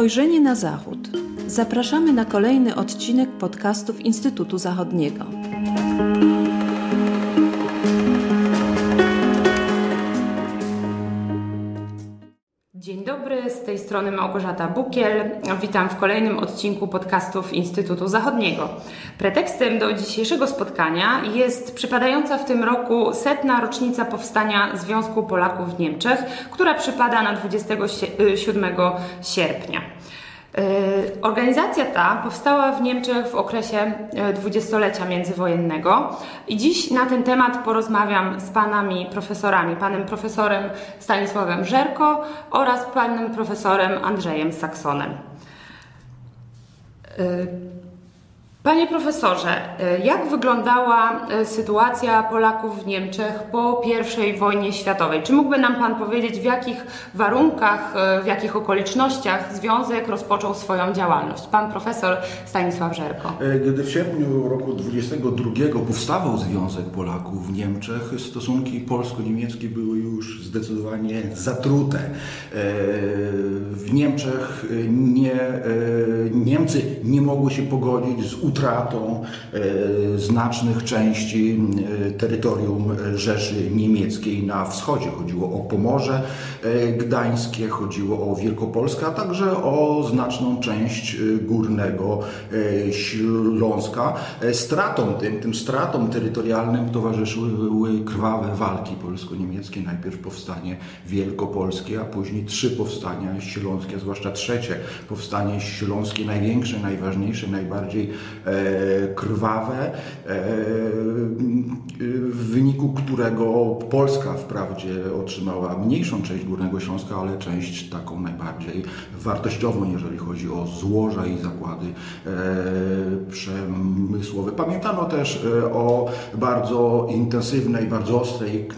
Spojrzenie na Zachód. Zapraszamy na kolejny odcinek podcastów Instytutu Zachodniego. Z tej strony Małgorzata Bukiel. Witam w kolejnym odcinku podcastów Instytutu Zachodniego. Pretekstem do dzisiejszego spotkania jest przypadająca w tym roku setna rocznica powstania Związku Polaków w Niemczech, która przypada na 27 sierpnia. E, organizacja ta powstała w Niemczech w okresie dwudziestolecia międzywojennego i dziś na ten temat porozmawiam z panami profesorami, panem profesorem Stanisławem Żerko oraz panem profesorem Andrzejem Saksonem. E, Panie profesorze, jak wyglądała sytuacja Polaków w Niemczech po I wojnie światowej? Czy mógłby nam Pan powiedzieć, w jakich warunkach, w jakich okolicznościach Związek rozpoczął swoją działalność? Pan profesor Stanisław Żerko. Gdy w sierpniu roku 22 powstawał Związek Polaków w Niemczech, stosunki polsko-niemieckie były już zdecydowanie zatrute. W Niemczech nie, Niemcy nie mogły się pogodzić z utratą e, znacznych części e, terytorium Rzeszy Niemieckiej na wschodzie. Chodziło o Pomorze e, Gdańskie, chodziło o Wielkopolskę, a także o znaczną część górnego Śląska. Stratom tym, tym stratom terytorialnym towarzyszyły krwawe walki polsko-niemieckie. Najpierw powstanie wielkopolskie, a później trzy powstania śląskie, zwłaszcza trzecie powstanie śląskie, największe, najważniejsze, najbardziej E, krwawe, e, w wyniku którego Polska wprawdzie otrzymała mniejszą część Górnego Śląska, ale część taką najbardziej wartościową, jeżeli chodzi o złoża i zakłady e, przemysłowe. Pamiętano też o bardzo intensywnej, bardzo ostrej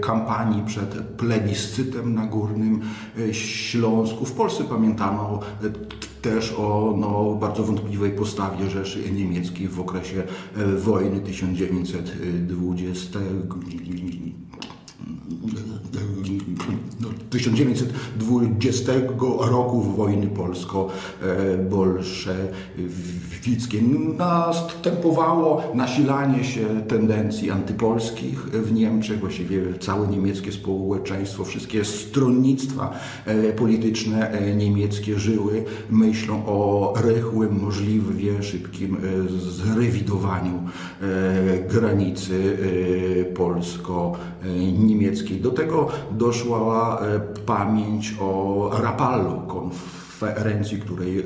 kampanii przed plebiscytem na Górnym Śląsku. W Polsce pamiętano też o no, bardzo wątpliwej postawie Rzeszy Niemieckiej w okresie e, wojny 1920 1920 roku wojny polsko-bolszewickiej. Następowało nasilanie się tendencji antypolskich w Niemczech, właściwie całe niemieckie społeczeństwo, wszystkie stronnictwa e, polityczne e, niemieckie żyły myślą o rychłym, możliwie szybkim e, zrewidowaniu granicy polsko-niemieckiej. Do tego doszła pamięć o Rapallo, konferencji, której,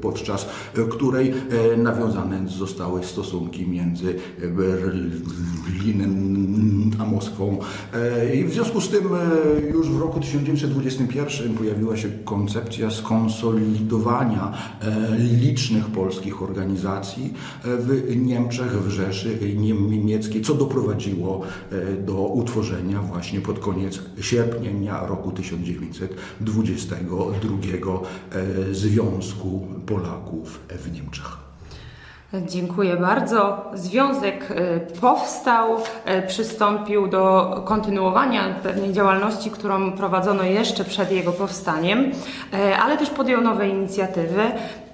podczas której e, nawiązane zostały stosunki między Berlinem a Moskwą. E, I w związku z tym już w roku 1921 pojawiła się koncepcja skonsolidowania licznych polskich organizacji w Niemczech, w Rzeszy Niemieckiej, co doprowadziło do utworzenia właśnie pod koniec sierpnia roku 1922 e, Związku Polaków w Niemczech. Dziękuję bardzo. Związek e, powstał, e, przystąpił do kontynuowania pewnej działalności, którą prowadzono jeszcze przed jego powstaniem, ale też podjął nowe inicjatywy.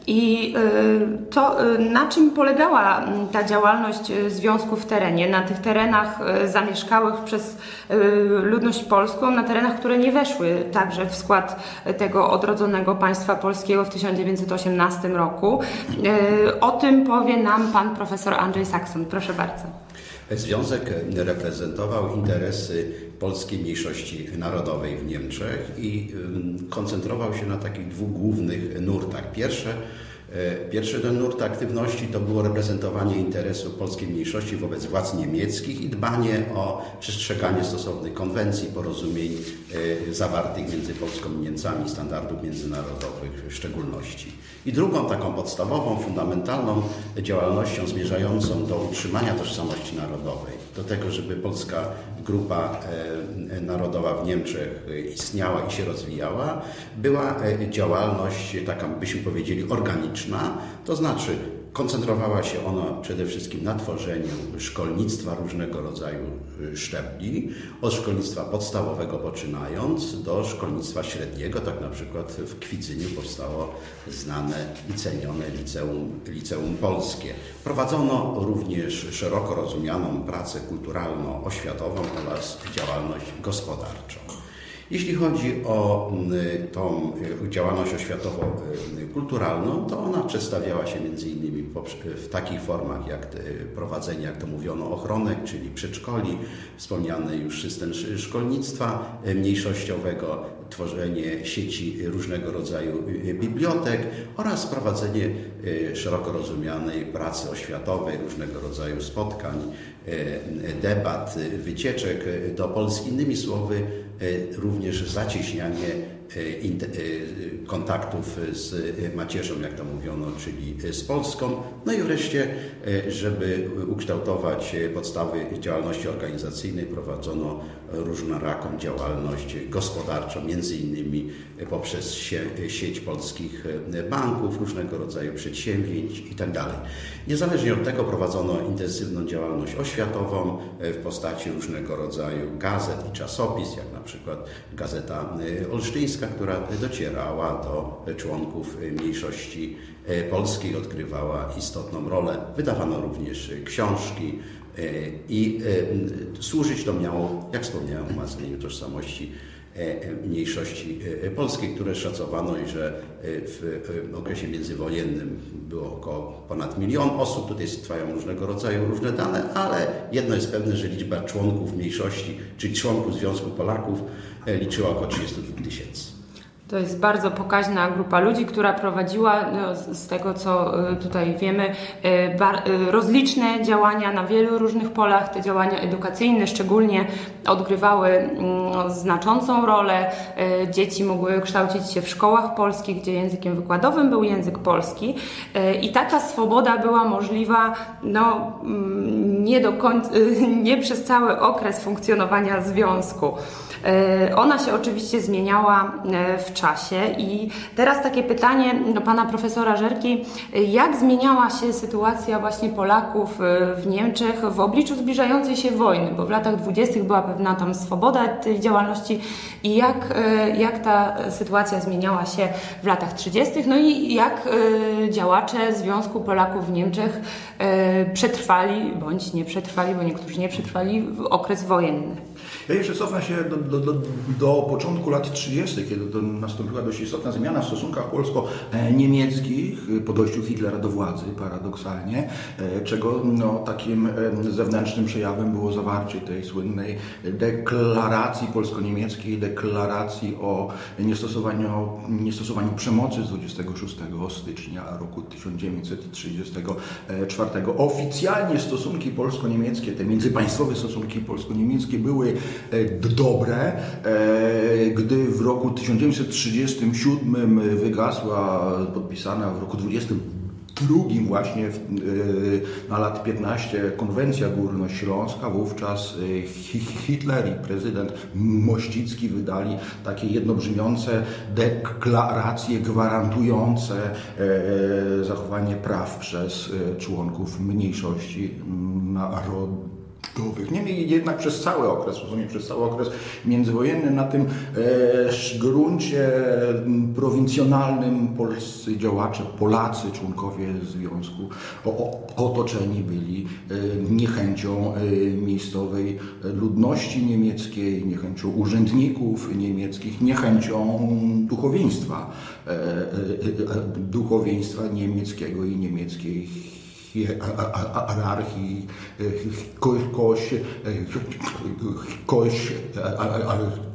I y, to, y, na czym polegała mm, ta działalność y, związku w terenie? Na tych terenach zamieszkałych przez ludność polską, na terenach, które nie weszły także w skład tego odrodzonego państwa polskiego w 1918 roku. O tym powie nam pan profesor Andrzej Sakson. Proszę bardzo. Związek reprezentował interesy polskiej mniejszości narodowej w Niemczech i koncentrował się na takich dwóch głównych nurtach. Pierwsze Pierwszy ten nurt aktywności to było reprezentowanie interesu polskiej mniejszości wobec władz niemieckich i dbanie o przestrzeganie stosownych konwencji, porozumień e, zawartych między Polską i Niemcami, standardów międzynarodowych w szczególności. I drugą taką podstawową, fundamentalną działalnością zmierzającą do utrzymania tożsamości narodowej, do tego, żeby polska grupa e, narodowa w Niemczech istniała i się rozwijała, była e, działalność taka, byśmy powiedzieli, organiczna, to znaczy Koncentrowała się ona przede wszystkim na tworzeniu szkolnictwa różnego rodzaju szczebli, od szkolnictwa podstawowego poczynając do szkolnictwa średniego. Tak na przykład w Kwidzyniu powstało znane i cenione liceum, liceum polskie. Prowadzono również szeroko rozumianą pracę kulturalno-oświatową oraz działalność gospodarczą. Jeśli chodzi o mm, tą y, działalność oświatowo-kulturalną, to ona przedstawiała się między innymi w takich formach jak prowadzenie, jak to mówiono, ochronek, czyli przedszkoli, wspomniany już system szkolnictwa mniejszościowego, tworzenie sieci różnego rodzaju y, bibliotek oraz prowadzenie szeroko rozumianej pracy oświatowej, różnego rodzaju spotkań, debat, wycieczek do Polski. Innymi słowy, również zacieśnianie kontaktów z macierzą, jak to mówiono, czyli z Polską. No i wreszcie, żeby ukształtować podstawy działalności organizacyjnej, prowadzono różnoraką działalność gospodarczą, między innymi poprzez sieć polskich banków, różnego rodzaju przedsięwzięć itd. Tak Niezależnie od tego prowadzono intensywną działalność oświatową w postaci różnego rodzaju gazet i czasopis, jak na przykład Gazeta Olsztyńska, która docierała do członków mniejszości polskiej, odgrywała istotną rolę. Wydawano również książki, E, I e, służyć to miało, jak wspomniałem, umacnieniu tożsamości e, mniejszości polskiej, które szacowano, że w okresie międzywojennym było około ponad milion osób. Tutaj trwają różnego rodzaju różne dane, ale jedno jest pewne, że liczba członków mniejszości, czyli członków Związku Polaków liczyła około 32 tysięcy. To jest bardzo pokaźna grupa ludzi, która prowadziła, no, z tego co y, tutaj wiemy, y, y, rozliczne działania na wielu różnych polach. Te działania edukacyjne szczególnie odgrywały mm, znaczącą rolę. Dzieci mogły kształcić się w szkołach polskich, gdzie językiem wykładowym był język polski. I taka swoboda była możliwa no, mm, nie, do końca, nie przez cały okres funkcjonowania związku. E, ona się oczywiście zmieniała e, w czasie. I teraz takie pytanie do pana profesora Żerki, jak zmieniała się sytuacja właśnie Polaków e, w Niemczech w obliczu zbliżającej się wojny, bo w latach dwudziestych była pewna tam swoboda tej działalności. I jak, jak ta sytuacja zmieniała się w latach trzydziestych, no i jak działacze Związku Polaków w Niemczech przetrwali, bądź nie przetrwali, bo niektórzy nie przetrwali, okres wojenny. Ja jeszcze cofnę się do, do, do, do początku lat 30., kiedy to nastąpiła dość istotna zmiana w stosunkach polsko-niemieckich po dojściu Hitlera do władzy, paradoksalnie, e, czego no, takim zewnętrznym przejawem było zawarcie tej słynnej deklaracji polsko-niemieckiej, deklaracji o niestosowaniu, niestosowaniu przemocy z 26 stycznia roku 1934. Oficjalnie stosunki polsko-niemieckie, te międzypaństwowe stosunki polsko-niemieckie były E, dobre. E, gdy w roku 1937 wygasła, podpisana w roku 20 drugim właśnie e, na lat 15 konwencja górnośląska, wówczas Hitler i prezydent Mościcki wydali takie jednobrzmiące deklaracje gwarantujące zachowanie praw przez członków mniejszości narodowych Niemniej jednak przez cały okres, rozumiem, przez cały okres międzywojenny na tym gruncie prowincjonalnym polscy działacze, Polacy, członkowie związku otoczeni byli e, niechęcią e, miejscowej ludności niemieckiej, niechęcią urzędników niemieckich, niechęcią duchowieństwa, e, duchowieństwa niemieckiego i niemieckiej anarchii, kość, kość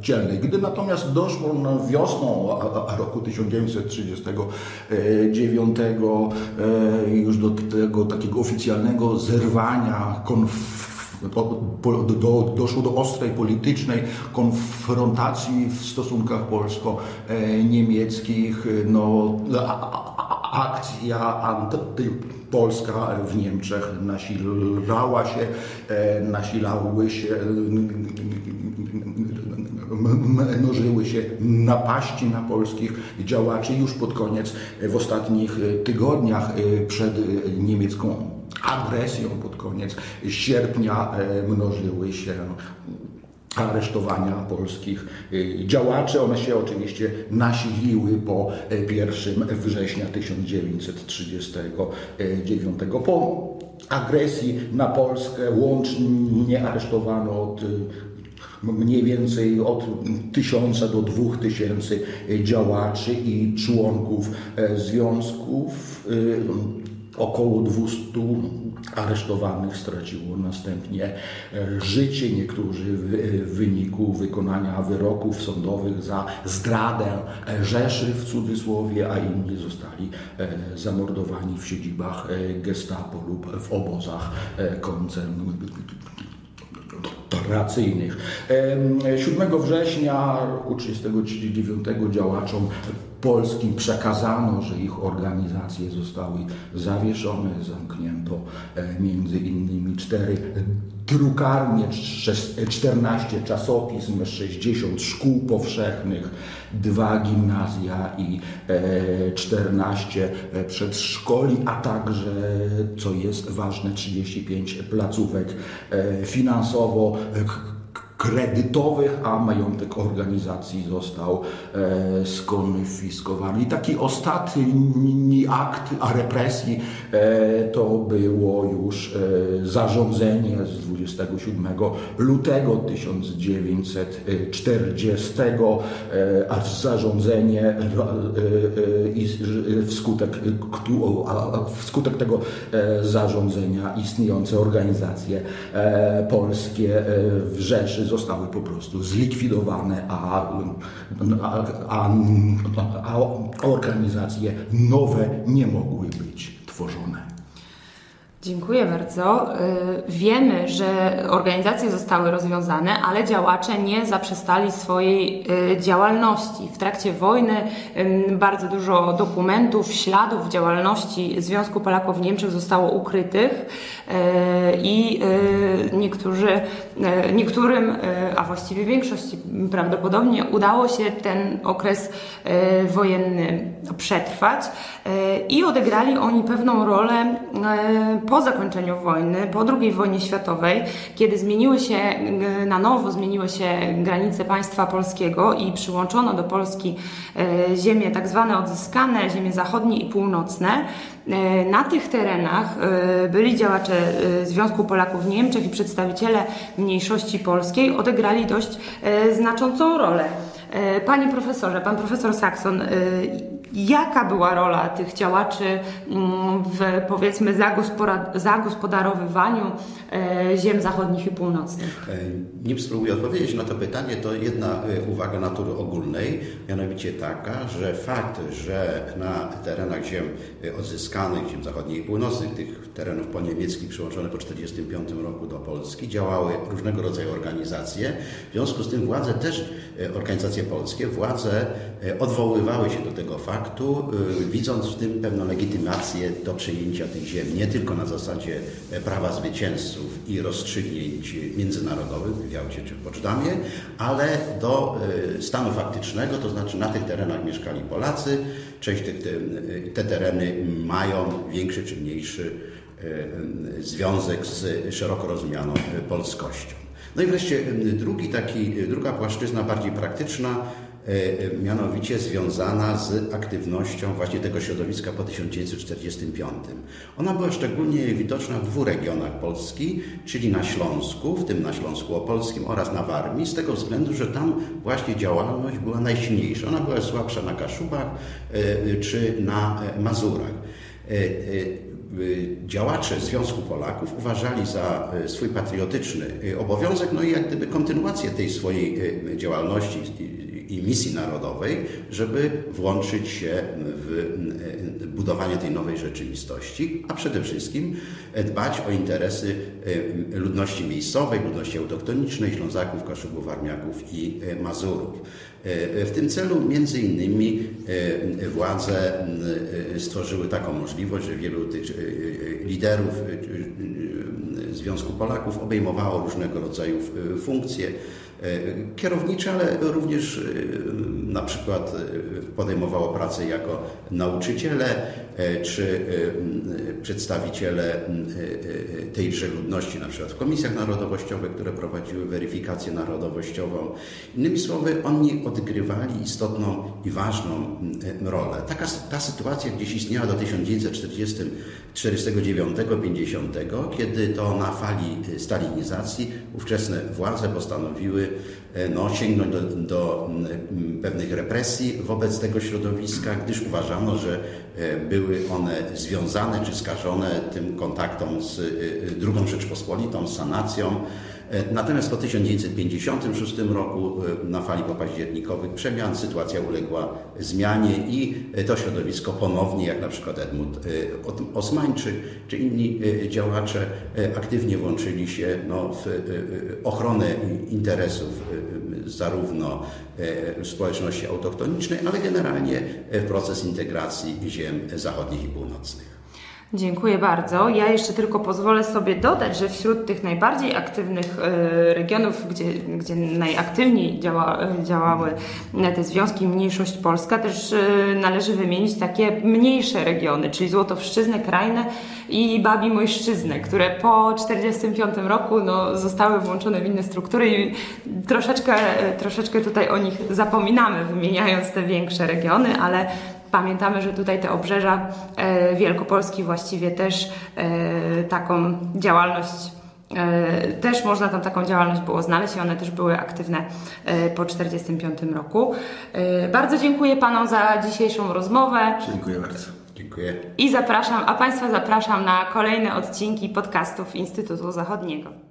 dzielnej. Gdy natomiast doszło wiosną roku 1939 już do tego takiego oficjalnego zerwania konfliktu, do, doszło do ostrej politycznej konfrontacji w stosunkach polsko-niemieckich. No, akcja antypolska w Niemczech nasilała się, nasilały się, mnożyły się napaści na polskich działaczy już pod koniec, w ostatnich tygodniach przed niemiecką agresją pod koniec sierpnia mnożyły się aresztowania polskich y, działaczy. One się oczywiście nasiliły po 1 y, września 1939. Po agresji na Polskę łącznie aresztowano od y, mniej więcej od tysiąca do dwóch tysięcy działaczy i członków związków Około 200 aresztowanych straciło następnie e, życie, niektórzy w wyniku wykonania wyroków sądowych za zdradę e, Rzeszy w cudzysłowie, a inni zostali e, zamordowani w siedzibach gestapo lub w obozach koncentracyjnych. 7 września roku 1939 działaczom polskim przekazano, że ich organizacje zostały zawieszone, zamknięto e, między innymi cztery drukarnie, 14 czasopism, 60 szkół powszechnych, dwa gimnazja i 14 e, przedszkoli, a także, co jest ważne, 35 placówek e, finansowo kredytowych, a majątek organizacji został e, skonfiskowany. I taki ostatni akt a represji e, to było już e, zarządzenie z 27 lutego 1940, e, a zarządzenie e, i wskutek, wskutek tego e, zarządzenia istniejące organizacje polskie w Rzeszy zostały po prostu zlikwidowane, a, a, a, a organizacje nowe nie mogły być tworzone. Dziękuję bardzo. Y, wiemy, że organizacje zostały rozwiązane, ale działacze nie zaprzestali swojej y, działalności. W trakcie wojny bardzo dużo dokumentów, śladów działalności Związku Polaków w Niemczech zostało ukrytych y, i niektórzy, niektórym, a właściwie większości prawdopodobnie udało się ten okres wojenny przetrwać i odegrali oni pewną rolę po zakończeniu wojny, po II wojnie światowej, kiedy zmieniły się na nowo, zmieniły się granice państwa polskiego i przyłączono do Polski e, ziemie tak zwane odzyskane, ziemie zachodnie i północne, e, na tych terenach e, byli działacze Związku Polaków w Niemczech i przedstawiciele mniejszości polskiej odegrali dość znaczącą rolę. Panie profesorze, pan profesor Saxon, jaka była rola tych działaczy mm, w powiedzmy zagospodarowywaniu e, ziem zachodnich i północnych? E, nim spróbuję odpowiedzieć na to pytanie, to jedna e, uwaga natury ogólnej, mianowicie taka, że fakt, że na terenach ziem odzyskanych, ziem zachodnich i północnych, tych terenów poniemieckich przyłączonych po 1945 roku do Polski, działały różnego rodzaju organizacje. W związku z tym władze też, organizacje polskie, władze odwoływały się do tego faktu, faktu, y, widząc w tym pewną legitymację do przejęcia tych ziem, nie tylko na zasadzie e, prawa zwycięzców i rozstrzygnięć międzynarodowych w Jałcie czy w Poczdamie, ale do e, stanu faktycznego, to znaczy na tych terenach mieszkali Polacy, część tych, te, te tereny mają większy czy mniejszy e, związek z szeroko rozumianą polskością. No i wreszcie drugi taki, druga płaszczyzna bardziej praktyczna E, e, mianowicie związana z aktywnością właśnie tego środowiska po 1945. Ona była szczególnie widoczna w dwóch regionach Polski, czyli na Śląsku, w tym na Śląsku Opolskim oraz na Warmii, z tego względu, że tam właśnie działalność była najsilniejsza. Ona była słabsza na Kaszubach e, czy na Mazurach działacze Związku Polaków uważali za swój patriotyczny obowiązek, no i jak gdyby kontynuację tej swojej działalności i misji narodowej, żeby włączyć się w budowanie tej nowej rzeczywistości, a przede wszystkim dbać o interesy ludności miejscowej, ludności autochtonicznej, Ślązaków, Kaszubów, Armiaków i Mazurów. W tym celu między innymi władze stworzyły taką możliwość, że wielu tych liderów Związku Polaków obejmowało różnego rodzaju funkcje kierownicze, ale również na przykład podejmowało pracę jako nauczyciele czy przedstawiciele tejże ludności, na przykład w komisjach narodowościowych, które prowadziły weryfikację narodowościową. Innymi słowy, oni odgrywali istotną i ważną rolę. Taka ta sytuacja gdzieś istniała do 1949-50, kiedy to na fali stalinizacji ówczesne władze postanowiły no, sięgnąć do, do pewnych represji wobec tego środowiska, gdyż uważano, że były one związane czy skażone tym kontaktom z II Rzeczpospolitą, z sanacją. Natomiast po 1956 roku na fali popaździernikowych przemian sytuacja uległa zmianie i to środowisko ponownie, jak na przykład Edmund Osmań czy, czy inni działacze aktywnie włączyli się no, w ochronę interesów zarówno społeczności autochtonicznej, ale generalnie w proces integracji ziem zachodnich i północnych. Dziękuję bardzo. Ja jeszcze tylko pozwolę sobie dodać, że wśród tych najbardziej aktywnych e, regionów, gdzie, gdzie najaktywniej działa, działały te związki Mniejszość Polska, też e, należy wymienić takie mniejsze regiony, czyli Złotowszczyznę, Krajnę i Babi Mojszczyznę, które po 1945 roku no, zostały włączone w inne struktury i troszeczkę, troszeczkę tutaj o nich zapominamy, wymieniając te większe regiony, ale Pamiętamy, że tutaj te obrzeża e, Wielkopolski właściwie też e, taką działalność e, też można tam taką działalność było znaleźć i one też były aktywne po 1945 roku. Bardzo dziękuję Panom za dzisiejszą rozmowę. Dziękuję bardzo. Dziękuję. I zapraszam, a Państwa zapraszam na kolejne odcinki podcastów Instytutu Zachodniego.